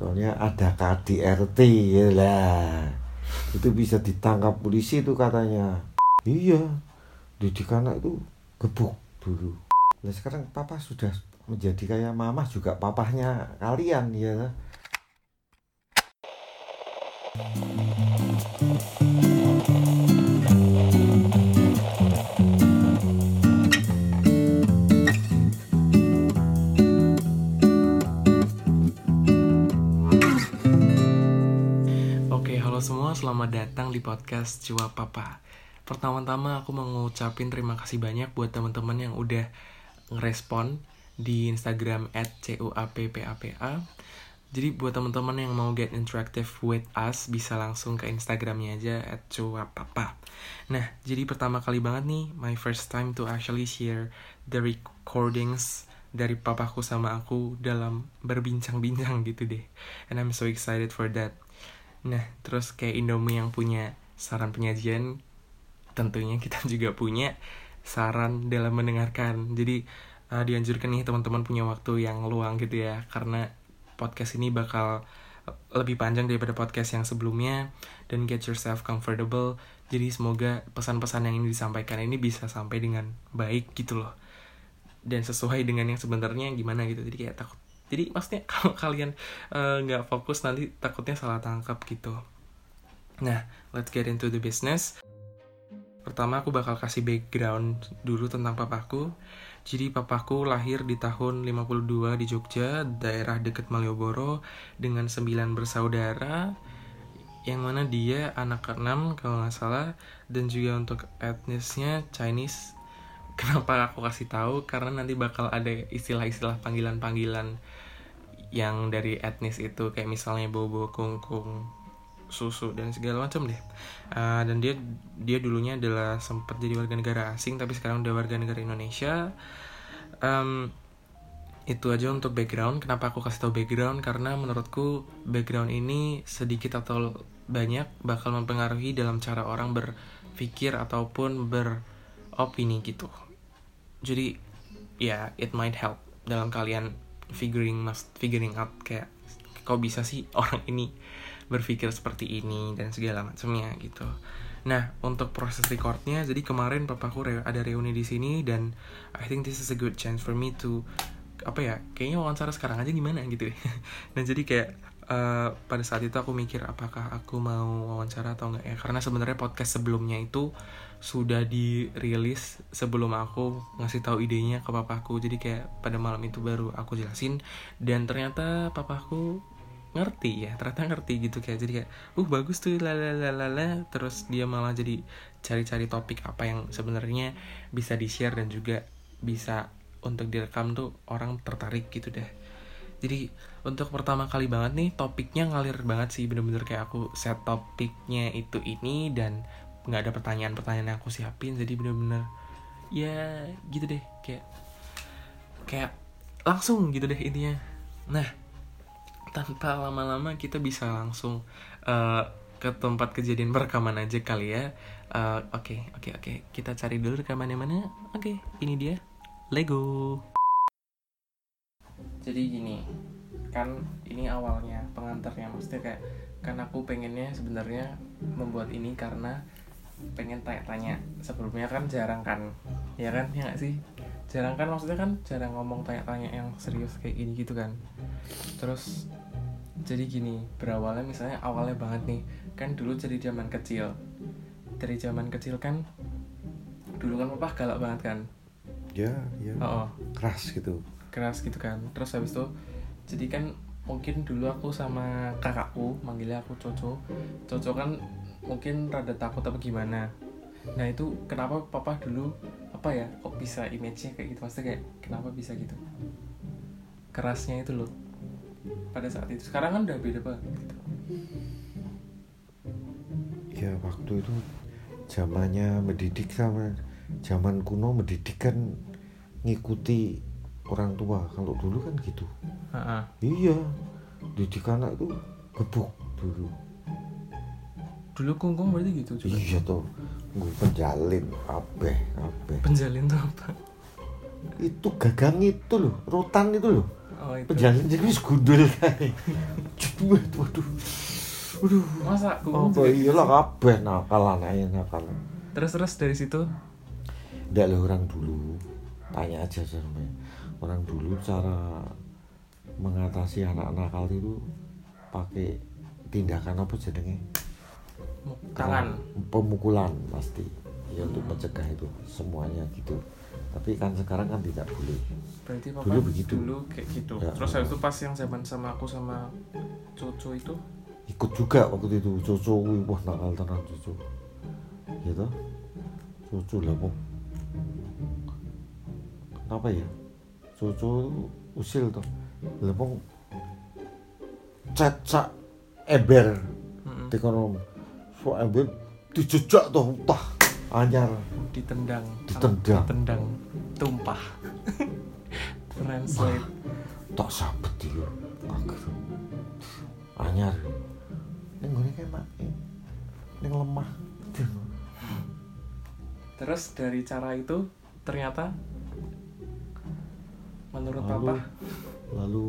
soalnya ada KDRT ya lah. Itu bisa ditangkap polisi itu katanya. Iya didik anak itu gebuk dulu. Nah sekarang papa sudah menjadi kayak mama juga papahnya kalian ya selamat datang di podcast Cua Papa. Pertama-tama aku mau ngucapin terima kasih banyak buat teman-teman yang udah ngerespon di Instagram @cuappapa. Jadi buat teman-teman yang mau get interactive with us bisa langsung ke Instagramnya aja @cuapapa. Nah, jadi pertama kali banget nih, my first time to actually share the recordings dari papaku sama aku dalam berbincang-bincang gitu deh. And I'm so excited for that. Nah, terus kayak Indomie yang punya saran penyajian, tentunya kita juga punya saran dalam mendengarkan. Jadi uh, dianjurkan nih teman-teman punya waktu yang luang gitu ya, karena podcast ini bakal lebih panjang daripada podcast yang sebelumnya dan get yourself comfortable. Jadi semoga pesan-pesan yang ini disampaikan ini bisa sampai dengan baik gitu loh. Dan sesuai dengan yang sebenarnya gimana gitu. Jadi kayak takut jadi maksudnya kalau kalian eh, nggak uh, fokus nanti takutnya salah tangkap gitu. Nah let's get into the business. Pertama aku bakal kasih background dulu tentang papaku. Jadi papaku lahir di tahun 52 di Jogja daerah deket Malioboro dengan 9 bersaudara. Yang mana dia anak keenam kalau nggak salah dan juga untuk etnisnya Chinese. Kenapa aku kasih tahu? Karena nanti bakal ada istilah-istilah panggilan-panggilan yang dari etnis itu kayak misalnya bobo kungkung susu dan segala macam deh. Uh, dan dia dia dulunya adalah sempat jadi warga negara asing tapi sekarang udah warga negara Indonesia. Um, itu aja untuk background. Kenapa aku kasih tahu background? Karena menurutku background ini sedikit atau banyak bakal mempengaruhi dalam cara orang berpikir ataupun beropini gitu. Jadi ya yeah, it might help dalam kalian figuring must figuring out kayak kok bisa sih orang ini berpikir seperti ini dan segala macamnya gitu. Nah, untuk proses recordnya, jadi kemarin papaku re ada reuni di sini dan I think this is a good chance for me to apa ya, kayaknya wawancara sekarang aja gimana gitu. dan jadi kayak uh, pada saat itu aku mikir apakah aku mau wawancara atau enggak ya, karena sebenarnya podcast sebelumnya itu sudah dirilis sebelum aku ngasih tahu idenya ke papaku. Jadi kayak pada malam itu baru aku jelasin. Dan ternyata papaku ngerti ya ternyata ngerti gitu kayak. Jadi kayak uh bagus tuh lalalala terus dia malah jadi cari-cari topik apa yang sebenarnya bisa di share dan juga bisa untuk direkam tuh orang tertarik gitu deh jadi untuk pertama kali banget nih topiknya ngalir banget sih bener-bener kayak aku set topiknya itu ini dan nggak ada pertanyaan-pertanyaan yang aku siapin. Jadi bener-bener ya gitu deh kayak kayak langsung gitu deh intinya. Nah tanpa lama-lama kita bisa langsung uh, ke tempat kejadian perekaman aja kali ya. Oke oke oke. Kita cari dulu rekamannya mana? Oke okay, ini dia. Lego jadi gini kan ini awalnya pengantarnya maksudnya kayak kan aku pengennya sebenarnya membuat ini karena pengen tanya-tanya. Sebelumnya kan jarang kan ya kan ya gak sih? Jarang kan maksudnya kan jarang ngomong tanya-tanya yang serius kayak gini gitu kan. Terus jadi gini berawalnya misalnya awalnya banget nih kan dulu jadi zaman kecil. Dari zaman kecil kan dulu kan papa galak banget kan? Ya ya. Oh, oh. keras gitu keras gitu kan. Terus habis itu jadi kan mungkin dulu aku sama kakakku manggilnya aku Coco. Coco kan mungkin rada takut apa gimana. Nah itu kenapa papa dulu apa ya kok bisa image-nya kayak gitu? Maksudnya kayak kenapa bisa gitu? Kerasnya itu loh pada saat itu. Sekarang kan udah beda banget gitu. ya waktu itu zamannya mendidik sama zaman kuno mendidik kan ngikuti orang tua. Kalau dulu kan gitu. Ha-ha. iya. Didik anak itu gebuk dulu. Dulu kungkung berarti gitu juga? Iya tuh gue penjalin kabeh kabeh penjalin tuh apa? Itu gagang itu loh rotan itu loh. Oh itu. penjalin jadi wis gundul kae. Waduh waduh. Waduh. Masa oh juga gitu iyalah sih? kabeh nakal anaknya nakal. Terus terus dari situ? Nggak lah orang dulu tanya aja sampai orang dulu cara mengatasi anak nakal itu pakai tindakan apa jenenge tangan. pemukulan pasti ya untuk mencegah itu semuanya gitu tapi kan sekarang kan tidak boleh Berarti papa Dulu begitu. dulu kayak gitu. Ya. Terus habis itu pas yang zaman sama aku sama Coco itu ikut juga waktu itu cucu wah nakal tenan cucu gitu cucu lah Pung. kenapa ya cucu usil tuh lah Pung, cecak eber mm-mm, di kono so eber dijejak tuh tah anyar ditendang. Ditendang. Ditendang. Tumpah. Translate. tak sabet iki kaget anyar ning ngene kae mak ning lemah Terus dari cara itu ternyata menurut lalu papa lalu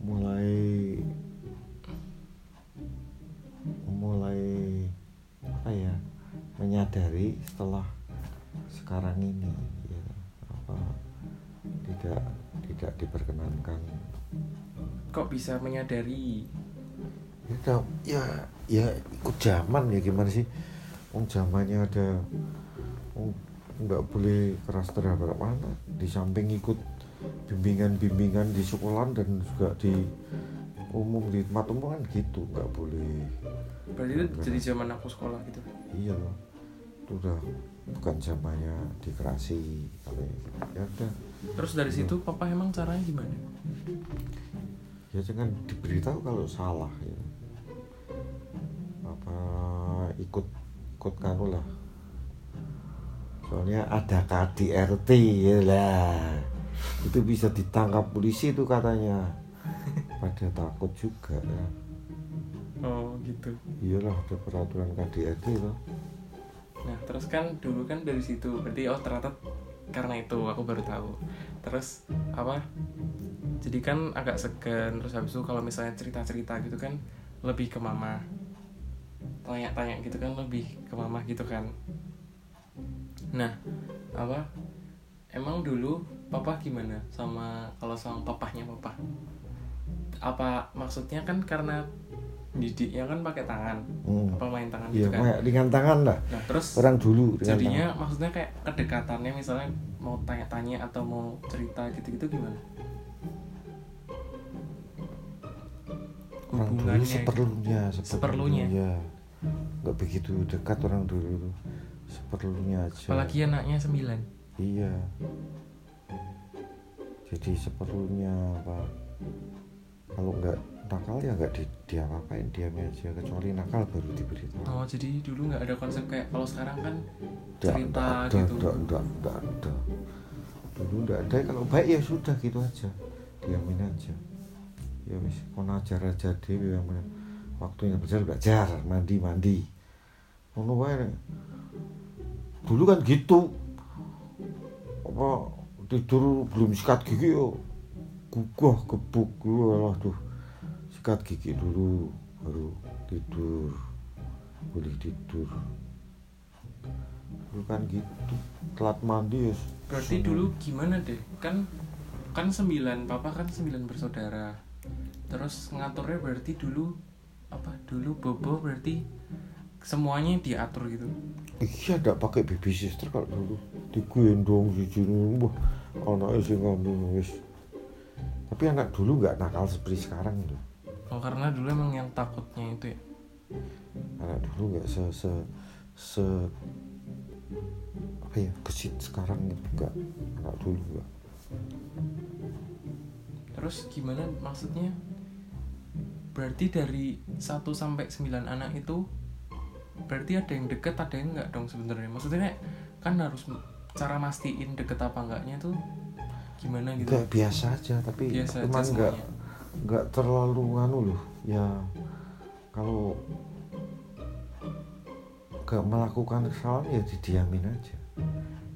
mulai mulai apa ya menyadari setelah sekarang ini ya apa tidak tidak diperkenankan. Kok bisa menyadari? Ya ya ya ikut zaman ya gimana sih? Wong zamannya ada nggak boleh keras terhadap anak di samping ikut bimbingan-bimbingan di sekolah dan juga di umum di tempat umum kan gitu nggak boleh. Berarti itu jadi zaman aku sekolah gitu? Iya loh. Itu udah bukan zamannya dikerasi kalau ya udah. Terus dari situ papa emang caranya gimana? Ya jangan diberitahu kalau salah ya. Apa ikut ikut kanu lah. Soalnya ada KDRT ya lah itu bisa ditangkap polisi itu katanya. Pada takut juga ya. Oh gitu. Iyalah ada peraturan KDRT loh. Nah terus kan dulu kan dari situ berarti oh ternyata karena itu aku baru tahu. Terus apa jadi kan agak segan terus habis itu kalau misalnya cerita cerita gitu kan lebih ke mama. Tanya-tanya gitu kan lebih ke mama gitu kan. Nah apa emang dulu papa gimana? Sama kalau sama papahnya papa? Apa maksudnya kan karena didiknya kan pakai tangan. Hmm. apa main tangan iya gitu kan? ringan tangan lah. Nah terus orang dulu jadinya tangan. maksudnya kayak kedekatannya misalnya mau tanya-tanya atau mau cerita gitu-gitu gimana? Orang dulu hubungannya seperlunya Seperlunya? ya nggak begitu dekat orang dulu. Seperlunya aja. Apalagi anaknya sembilan. Iya jadi seperlunya apa? Kalau nggak nakal ya nggak di, dia apain diam aja kecuali nakal baru diberitahu. Oh jadi dulu nggak ada konsep kayak kalau sekarang kan cerita nggak ada, gitu. nggak, nggak, nggak ada. Dulu nggak ada kalau baik ya sudah gitu aja. Diamin aja. Ya wis kon ajar aja dewe yang bener. waktunya belajar belajar. Mandi mandi. Ngono wae. Dulu kan gitu. Apa tidur belum sikat gigi yo. Gugah gebuk lah tuh sikat gigi dulu baru tidur. Boleh tidur. Dulu kan gitu telat mandi ya berarti dulu gimana deh kan kan sembilan papa kan sembilan bersaudara. Terus ngaturnya berarti dulu apa dulu bobo berarti semuanya diatur gitu? Iya ndak pakai baby sister kalau dulu. Digendong si wah anaknya sih ngambil wis. Tapi anak dulu nggak nakal seperti sekarang itu oh karena dulu emang yang takutnya itu ya? Anak dulu nggak se se se apa ya gesit sekarang itu nggak. Anak dulu nggak. Terus gimana maksudnya? Berarti dari 1 sampai 9 anak itu berarti ada yang deket ada yang enggak dong sebenarnya? Maksudnya kan harus cara mastiin deket apa enggaknya tuh gimana gitu? Nggak biasa aja tapi biasa aja cuman nggak nggak terlalu nganu loh ya kalau nggak melakukan kesalahan ya didiamin aja.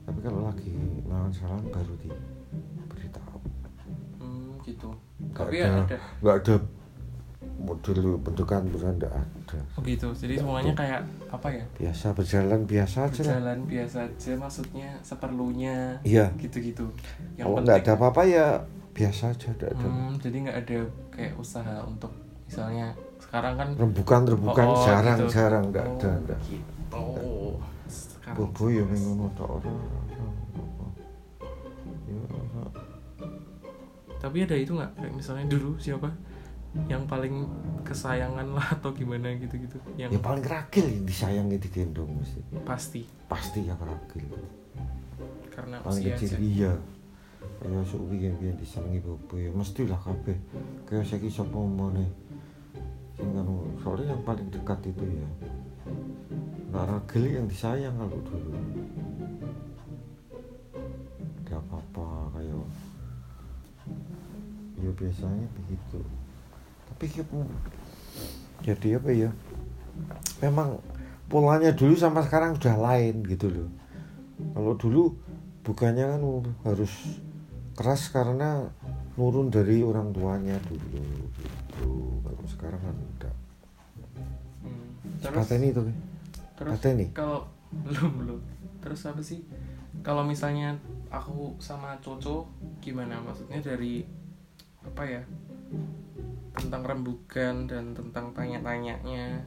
Tapi kalau lagi melakukan kesalahan baru diberitahu. Hmm, gitu. Nggak tapi ada ada nggak ada model bentukan beneran nggak ada. Oh gitu jadi semuanya kayak apa ya? Biasa berjalan biasa aja lah. Berjalan biasa aja maksudnya seperlunya iya. gitu-gitu. Yang kalau nggak ada apa-apa ya biasa aja nggak ada. Hmm, jadi nggak ada kayak usaha untuk misalnya sekarang kan rembukan rembukan Oh, oh, jarang gitu. jarang nggak oh, ada gitu. sekarang bobo ya tapi ada itu nggak? Kayak misalnya dulu siapa yang paling kesayangan lah atau gimana gitu-gitu. Yang ya paling ragil yang disayangi digendong mesti. Pasti. Pasti yang ragil karena paling usia kecil aja. iya. Ya sok biyen biyen disenengi bobo. Ya mestilah kabeh. Kaya saiki sapa omone sing anu soalnya yang paling dekat itu ya. Nah ragil yang disayang kalau dulu. Ada apa-apa kayak ya biasanya begitu tapi kamu jadi apa ya? Memang polanya dulu sama sekarang udah lain gitu loh. Kalau dulu bukannya kan harus keras karena nurun dari orang tuanya dulu gitu. Kalau sekarang kan enggak. Hmm. terus pateni itu terus pateni kalau belum belum. Terus apa sih? Kalau misalnya aku sama Coco gimana maksudnya dari apa ya tentang rembukan dan tentang tanya-tanyanya.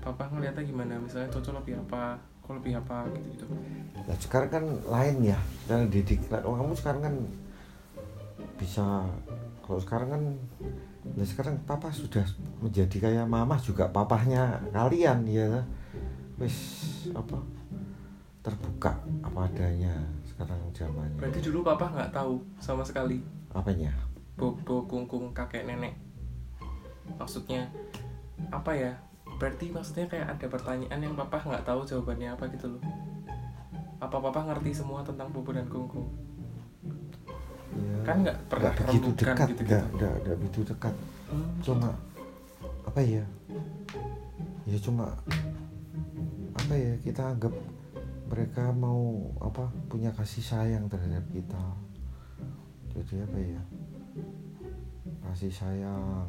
Papa ngeliatnya gimana? Misalnya Coco lebih apa? Aku lebih apa? Gitu gitu Nah, sekarang kan lain ya. Dan didik. Nah, kamu sekarang kan bisa kalau sekarang kan nah sekarang papa sudah menjadi kayak mama juga papahnya kalian ya. Wis apa terbuka apa adanya sekarang zamannya. Berarti dulu papa nggak tahu sama sekali apanya? bobo kungkung kakek nenek maksudnya apa ya? Berarti maksudnya kayak ada pertanyaan yang papa nggak tahu jawabannya apa gitu loh. Apa papa ngerti semua tentang bobo dan kungkung? Ya, kan nggak pernah nggak begitu dekat nggak nggak nggak begitu dekat. Hmm, cuma apa ya? Ya cuma apa ya? Kita anggap mereka mau apa punya kasih sayang terhadap kita. Jadi apa ya? Kasih sayang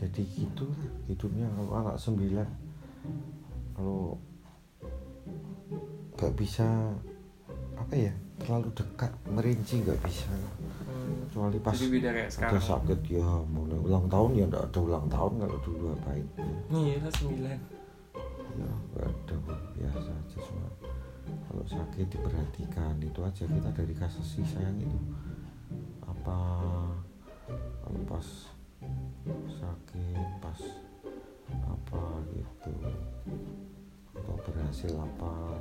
jadi gitu hidupnya kalau anak sembilan kalau nggak bisa apa ya terlalu dekat merinci nggak bisa. Kecuali pas jadi beda kayak ada sakit ya mulai ulang tahun ya enggak ada ulang tahun kalau dulu apain nih lah sembilan. Ya enggak ada biasa aja cuma kalau sakit diperhatikan itu aja kita dari kasih sayang itu. Apa kalau pas sakit pas apa gitu. Atau berhasil apa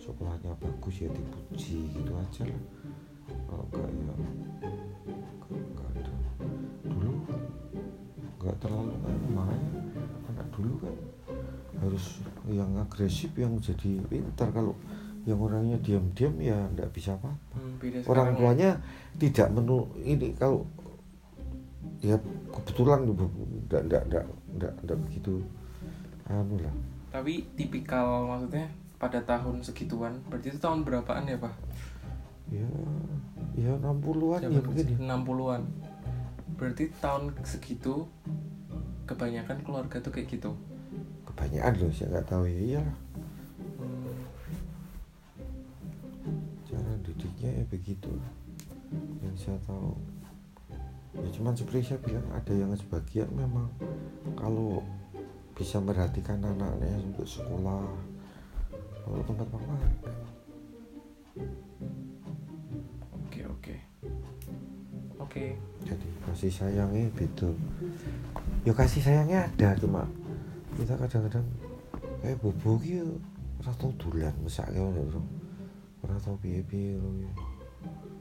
sekolahnya bagus ya dipuji gitu aja lah. Kalau enggak ya enggak, ada. Dulu enggak terlalu kan makanya anak dulu kan harus yang agresif yang jadi pintar. Kalau yang orangnya diam-diam ya enggak bisa apa hmm, orang ya. tuanya tidak menu ini kalau ya kebetulan enggak enggak enggak enggak, enggak begitu. Anu lah. Tapi tipikal maksudnya pada tahun segituan berarti itu tahun berapaan ya pak? Ya ya 60-an ya mungkin ya. 60-an berarti tahun segitu kebanyakan keluarga tuh kayak gitu? Kebanyakan loh saya nggak tahu ya. Iyalah Hmm, cara didiknya ya begitu. Yang saya tahu ya cuman seperti saya bilang ada yang sebagian memang kalau bisa merhatikan anaknya untuk sekolah kalau tempat papa oke oke. Oke. Jadi kasih sayangnya beda ya kasih sayangnya ada cuma kita kadang-kadang eh bobo ki ora tau dolan mesak ya ora tau piye-piye.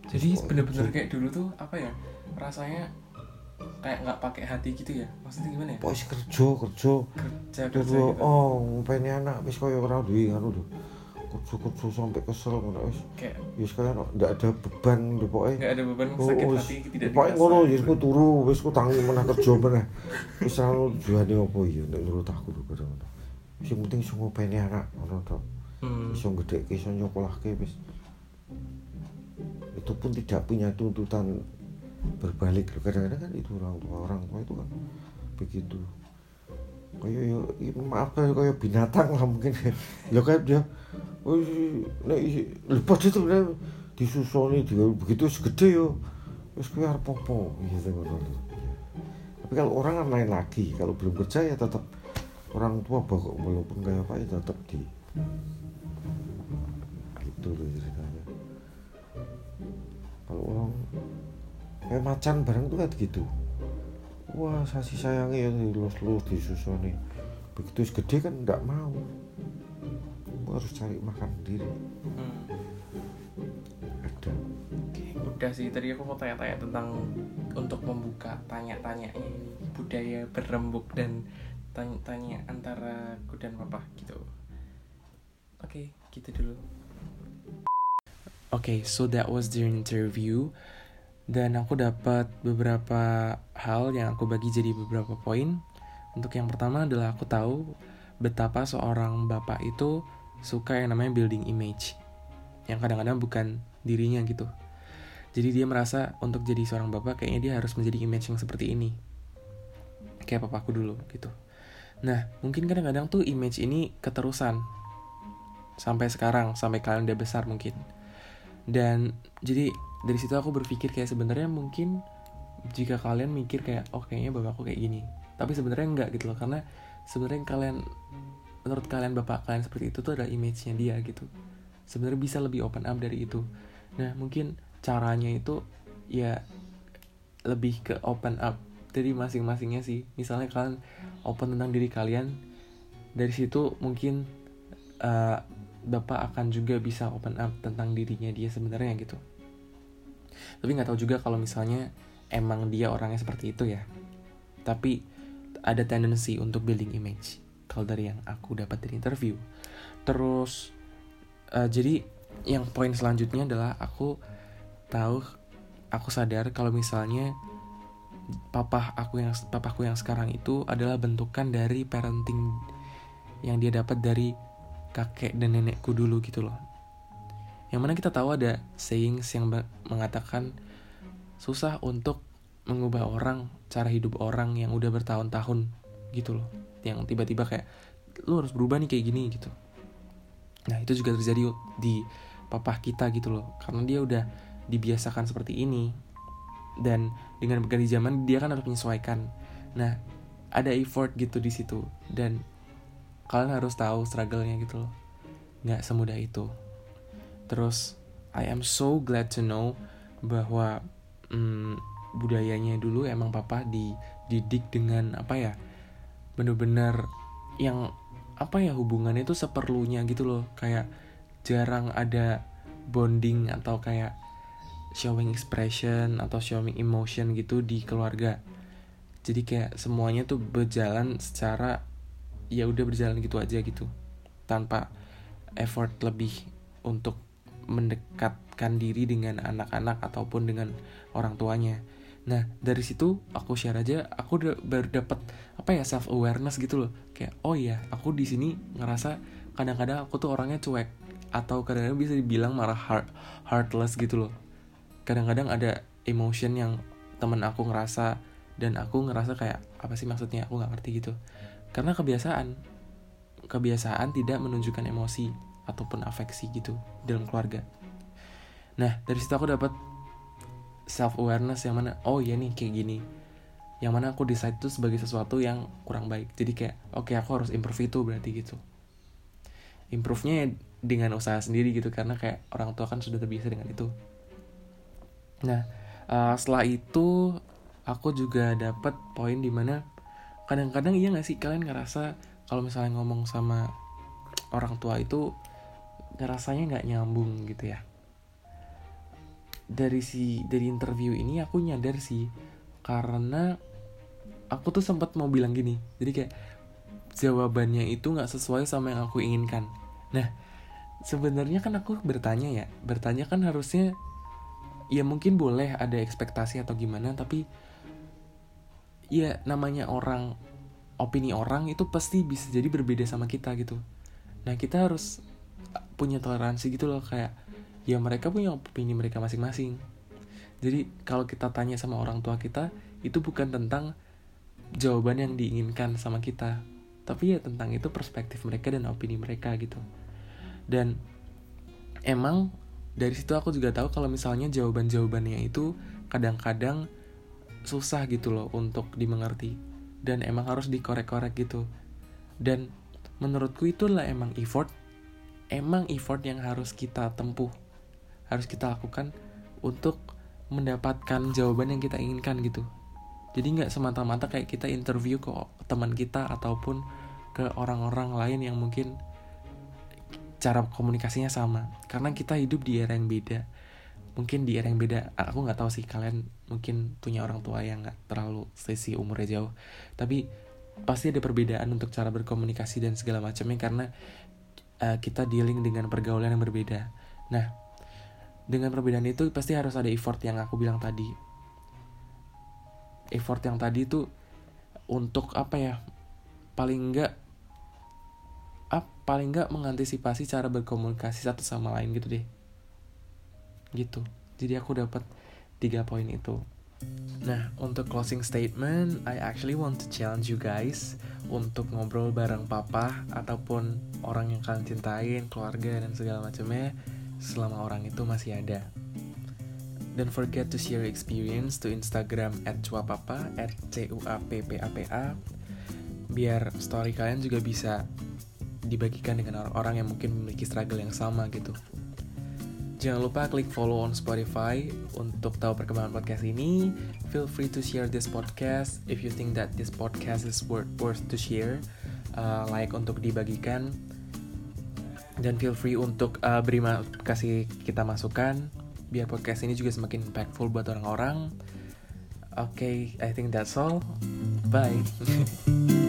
Jadi bener-bener kayak dulu tuh apa ya rasanya kayak nggak pakai hati gitu ya maksudnya gimana ya Pokoknya kerja kerja kerja kerja Terus gitu oh ngopeni anak wis koyo ora duwe anu lho. Kerja-kerja sampai kesel ngono wis. kayak Ya sekalian ndak ada beban lho pokoke. nggak ada beban Oh, sakit wis. hati tidak Pokoke dirasa. ngono ya ku turu wis ku tangi menah kerja meneh. Wis anu tujuane opo ya nek nurut aku lho kadang. Sing penting iso ngopeni anak ngono tok. hmm. Iso gedhekke iso nyokolahke wis. Itu pun tidak punya tuntutan berbalik kadang-kadang kan itu orang tua orang tua itu kan begitu. Kayak ya, ya maaf kan kayak binatang lah mungkin. Ya kayak dia oh nek lepas itu nek disusoni dia begitu segede yo. Kuwi arep popo gitu tapi kalau orang kan lain lagi. Kalau belum kerja ya tetap orang tua bapak walaupun kayak apa ya tetap di gitu loh ceritanya kayak macan bareng tuh kan gitu. Wah kasih sayangnya ya lulus-lulus disusoni begitu gede kan nggak mau. Gua harus cari makan sendiri. Hmm. ada. Oke, udah sih tadi aku mau tanya-tanya tentang untuk membuka tanya-tanya ini. Budaya berembuk dan tanya-tanya antara aku dan papa gitu. Oke, gitu dulu. Oke, so that was the interview dan aku dapat beberapa hal yang aku bagi jadi beberapa poin. Untuk yang pertama adalah aku tahu betapa seorang bapak itu suka yang namanya building image yang kadang-kadang bukan dirinya gitu. Jadi dia merasa untuk jadi seorang bapak kayaknya dia harus menjadi image yang seperti ini. Kayak papaku dulu gitu. Nah, mungkin kadang-kadang tuh image ini keterusan. Sampai sekarang, sampai kalian udah besar mungkin. Dan jadi dari situ aku berpikir kayak sebenarnya mungkin jika kalian mikir kayak oh kayaknya bapakku kayak gini. Tapi sebenarnya enggak gitu loh karena sebenarnya kalian menurut kalian bapak kalian seperti itu tuh adalah image-nya dia gitu. Sebenarnya bisa lebih open up dari itu. Nah, mungkin caranya itu ya lebih ke open up dari masing-masingnya sih misalnya kalian open tentang diri kalian dari situ mungkin uh, bapak akan juga bisa open up tentang dirinya dia sebenarnya gitu. Tapi nggak tahu juga kalau misalnya emang dia orangnya seperti itu ya. Tapi ada tendensi untuk building image kalau dari yang aku dapat dari interview. Terus uh, jadi yang poin selanjutnya adalah aku tahu aku sadar kalau misalnya papa aku yang papaku yang sekarang itu adalah bentukan dari parenting yang dia dapat dari kakek dan nenekku dulu gitu loh. Yang mana kita tahu ada sayings yang mengatakan susah untuk mengubah orang cara hidup orang yang udah bertahun-tahun gitu loh. Yang tiba-tiba kayak lu harus berubah nih kayak gini gitu. Nah, itu juga terjadi di papa kita gitu loh. Karena dia udah dibiasakan seperti ini dan dengan berganti zaman dia kan harus menyesuaikan nah ada effort gitu di situ dan kalian harus tahu struggle-nya gitu loh. Nggak semudah itu. Terus I am so glad to know bahwa hmm, budayanya dulu emang papa dididik dengan apa ya bener-bener yang apa ya hubungannya itu seperlunya gitu loh. Kayak jarang ada bonding atau kayak showing expression atau showing emotion gitu di keluarga. Jadi kayak semuanya tuh berjalan secara ya udah berjalan gitu aja gitu. Tanpa effort lebih untuk mendekatkan diri dengan anak-anak ataupun dengan orang tuanya. Nah dari situ aku share aja aku udah baru dapat apa ya self awareness gitu loh. Kayak oh iya aku di sini ngerasa kadang-kadang aku tuh orangnya cuek atau kadang-kadang bisa dibilang marah heart heartless gitu loh. Kadang-kadang ada emotion yang temen aku ngerasa dan aku ngerasa kayak apa sih maksudnya? Aku nggak ngerti gitu karena kebiasaan. Kebiasaan tidak menunjukkan emosi ataupun afeksi gitu dalam keluarga. Nah dari situ aku dapat self awareness yang mana oh ya nih kayak gini. Yang mana aku decide itu sebagai sesuatu yang kurang baik. Jadi kayak oke okay, aku harus improve itu berarti gitu. Improve-nya ya dengan usaha sendiri gitu karena kayak orang tua kan sudah terbiasa dengan itu. Nah, uh, setelah itu aku juga dapat poin di mana kadang-kadang iya gak sih kalian ngerasa kalau misalnya ngomong sama orang tua itu ngerasanya nggak nyambung gitu ya. Dari si dari interview ini aku nyadar sih karena aku tuh sempat mau bilang gini. Jadi kayak jawabannya itu nggak sesuai sama yang aku inginkan. Nah, sebenarnya kan aku bertanya ya. Bertanya kan harusnya ya mungkin boleh ada ekspektasi atau gimana tapi ya namanya orang opini orang itu pasti bisa jadi berbeda sama kita gitu. Nah kita harus punya toleransi gitu loh kayak ya mereka punya opini mereka masing-masing. Jadi kalau kita tanya sama orang tua kita itu bukan tentang jawaban yang diinginkan sama kita tapi ya tentang itu perspektif mereka dan opini mereka gitu. Dan emang dari situ aku juga tahu kalau misalnya jawaban-jawabannya itu kadang-kadang susah gitu loh untuk dimengerti. Dan emang harus dikorek-korek gitu. Dan menurutku itulah emang effort emang effort yang harus kita tempuh harus kita lakukan untuk mendapatkan jawaban yang kita inginkan gitu. Jadi nggak semata-mata kayak kita interview ke teman kita ataupun ke orang-orang lain yang mungkin cara komunikasinya sama. Karena kita hidup di era yang beda. Mungkin di era yang beda aku nggak tahu sih kalian mungkin punya orang tua yang nggak terlalu sesi umurnya jauh. Tapi pasti ada perbedaan untuk cara berkomunikasi dan segala macamnya karena uh, kita dealing dengan pergaulan yang berbeda. Nah dengan perbedaan itu pasti harus ada effort yang aku bilang tadi. Effort yang tadi itu untuk apa ya paling enggak ah, paling enggak mengantisipasi cara berkomunikasi satu sama lain gitu deh. Gitu. Jadi aku dapat tiga poin itu Nah, untuk closing statement, I actually want to challenge you guys untuk ngobrol bareng papa ataupun orang yang kalian cintain, keluarga dan segala macamnya selama orang itu masih ada. Don't forget to share experience to Instagram at cuapapa at c u a p p a p a biar story kalian juga bisa dibagikan dengan orang-orang yang mungkin memiliki struggle yang sama gitu. Jangan lupa klik follow on Spotify untuk tahu perkembangan podcast ini. Feel free to share this podcast if you think that this podcast is worth worth to share. Uh, like untuk dibagikan dan feel free untuk uh, beri kasih kita masukan biar podcast ini juga semakin impactful buat orang-orang. Oke, okay, I think that's all. Bye.